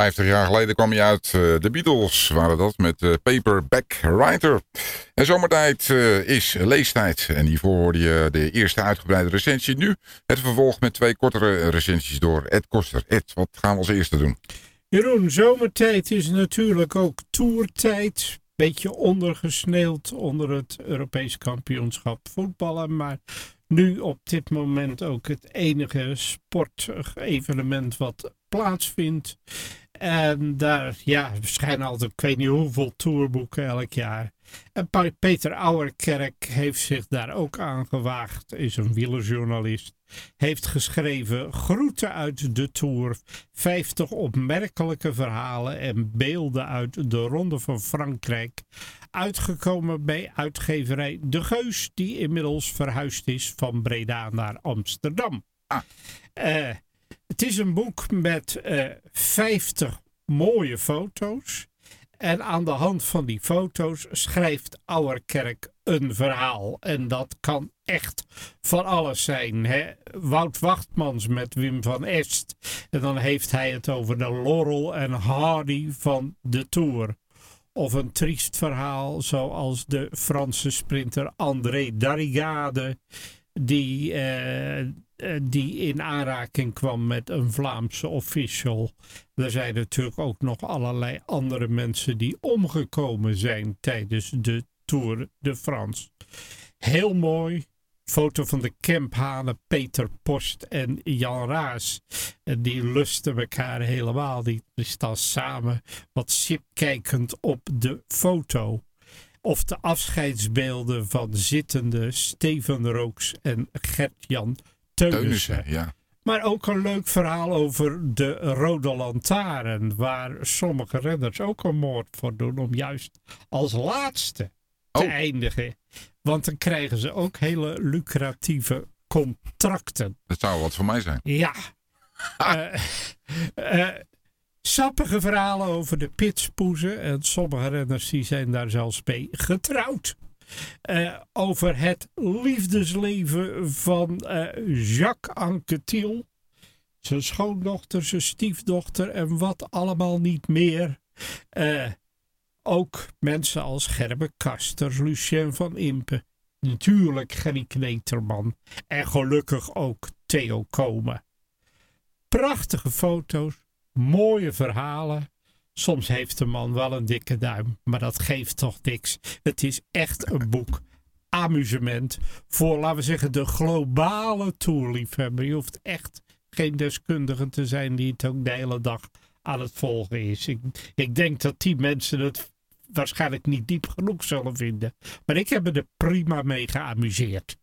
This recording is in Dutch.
50 jaar geleden kwam hij uit. Uh, de Beatles waren dat met uh, Paperback Writer. En zomertijd uh, is leestijd. En hiervoor hoorde je de eerste uitgebreide recensie. Nu het vervolg met twee kortere recensies door Ed Koster. Ed, wat gaan we als eerste doen? Jeroen, zomertijd is natuurlijk ook toertijd. Beetje ondergesneeuwd onder het Europees kampioenschap voetballen. Maar nu op dit moment ook het enige sportevenement wat plaatsvindt. En daar, ja, schijnen altijd, ik weet niet hoeveel tourboeken elk jaar. En Peter Auerkerk heeft zich daar ook aan gewaagd, is een wielerjournalist. Heeft geschreven Groeten uit de Tour, 50 opmerkelijke verhalen en beelden uit de Ronde van Frankrijk. Uitgekomen bij uitgeverij De Geus, die inmiddels verhuisd is van Breda naar Amsterdam. Ah. Uh, het is een boek met uh, eh, 50 mooie foto's. En aan de hand van die foto's schrijft Auerkerk een verhaal. En dat kan echt van alles zijn. Hè? Wout Wachtmans met Wim van Est. En dan heeft hij het over de Laurel en Hardy van de Tour. Of een triest verhaal zoals de Franse sprinter André Darrigade. Die uh, eh, die in aanraking kwam met een Vlaamse official. Er zijn natuurlijk ook nog allerlei andere mensen die omgekomen zijn tijdens de Tour de France. Heel mooi. Foto van de Kemphanen, Peter Post en Jan Raas. Die lusten elkaar helemaal. Die staan samen wat sip kijkend op de foto. Of de afscheidsbeelden van zittende Steven Rooks en Gert-Jan Teunissen. ja. Maar ook een leuk verhaal over de Rode Lantaarn, waar sommige redders ook een moord voor doen om juist als laatste te oh. eindigen. Want dan krijgen ze ook hele lucratieve contracten. Dat zou wat voor mij zijn. Ja. uh, uh, sappige verhalen over de pitspoezen. En sommige renners die zijn daar zelfs mee getrouwd. Uh, over het liefdesleven van uh, Jacques Anquetil. Zijn schoondochter, zijn stiefdochter en wat allemaal niet meer. Uh, ook mensen als Gerbe Kasters, Lucien van Impe. Natuurlijk Gerry Kneterman. En gelukkig ook Theo Komen. Prachtige foto's, mooie verhalen. Soms heeft de man wel een dikke duim, maar dat geeft toch niks. Het is echt een boek. Amusement voor, laten we zeggen, de globale toerliefhebber. Je hoeft echt geen deskundige te zijn die het ook de hele dag aan het volgen is. Ik, ik denk dat die mensen het waarschijnlijk niet diep genoeg zullen vinden. Maar ik heb me er prima mee geamuseerd.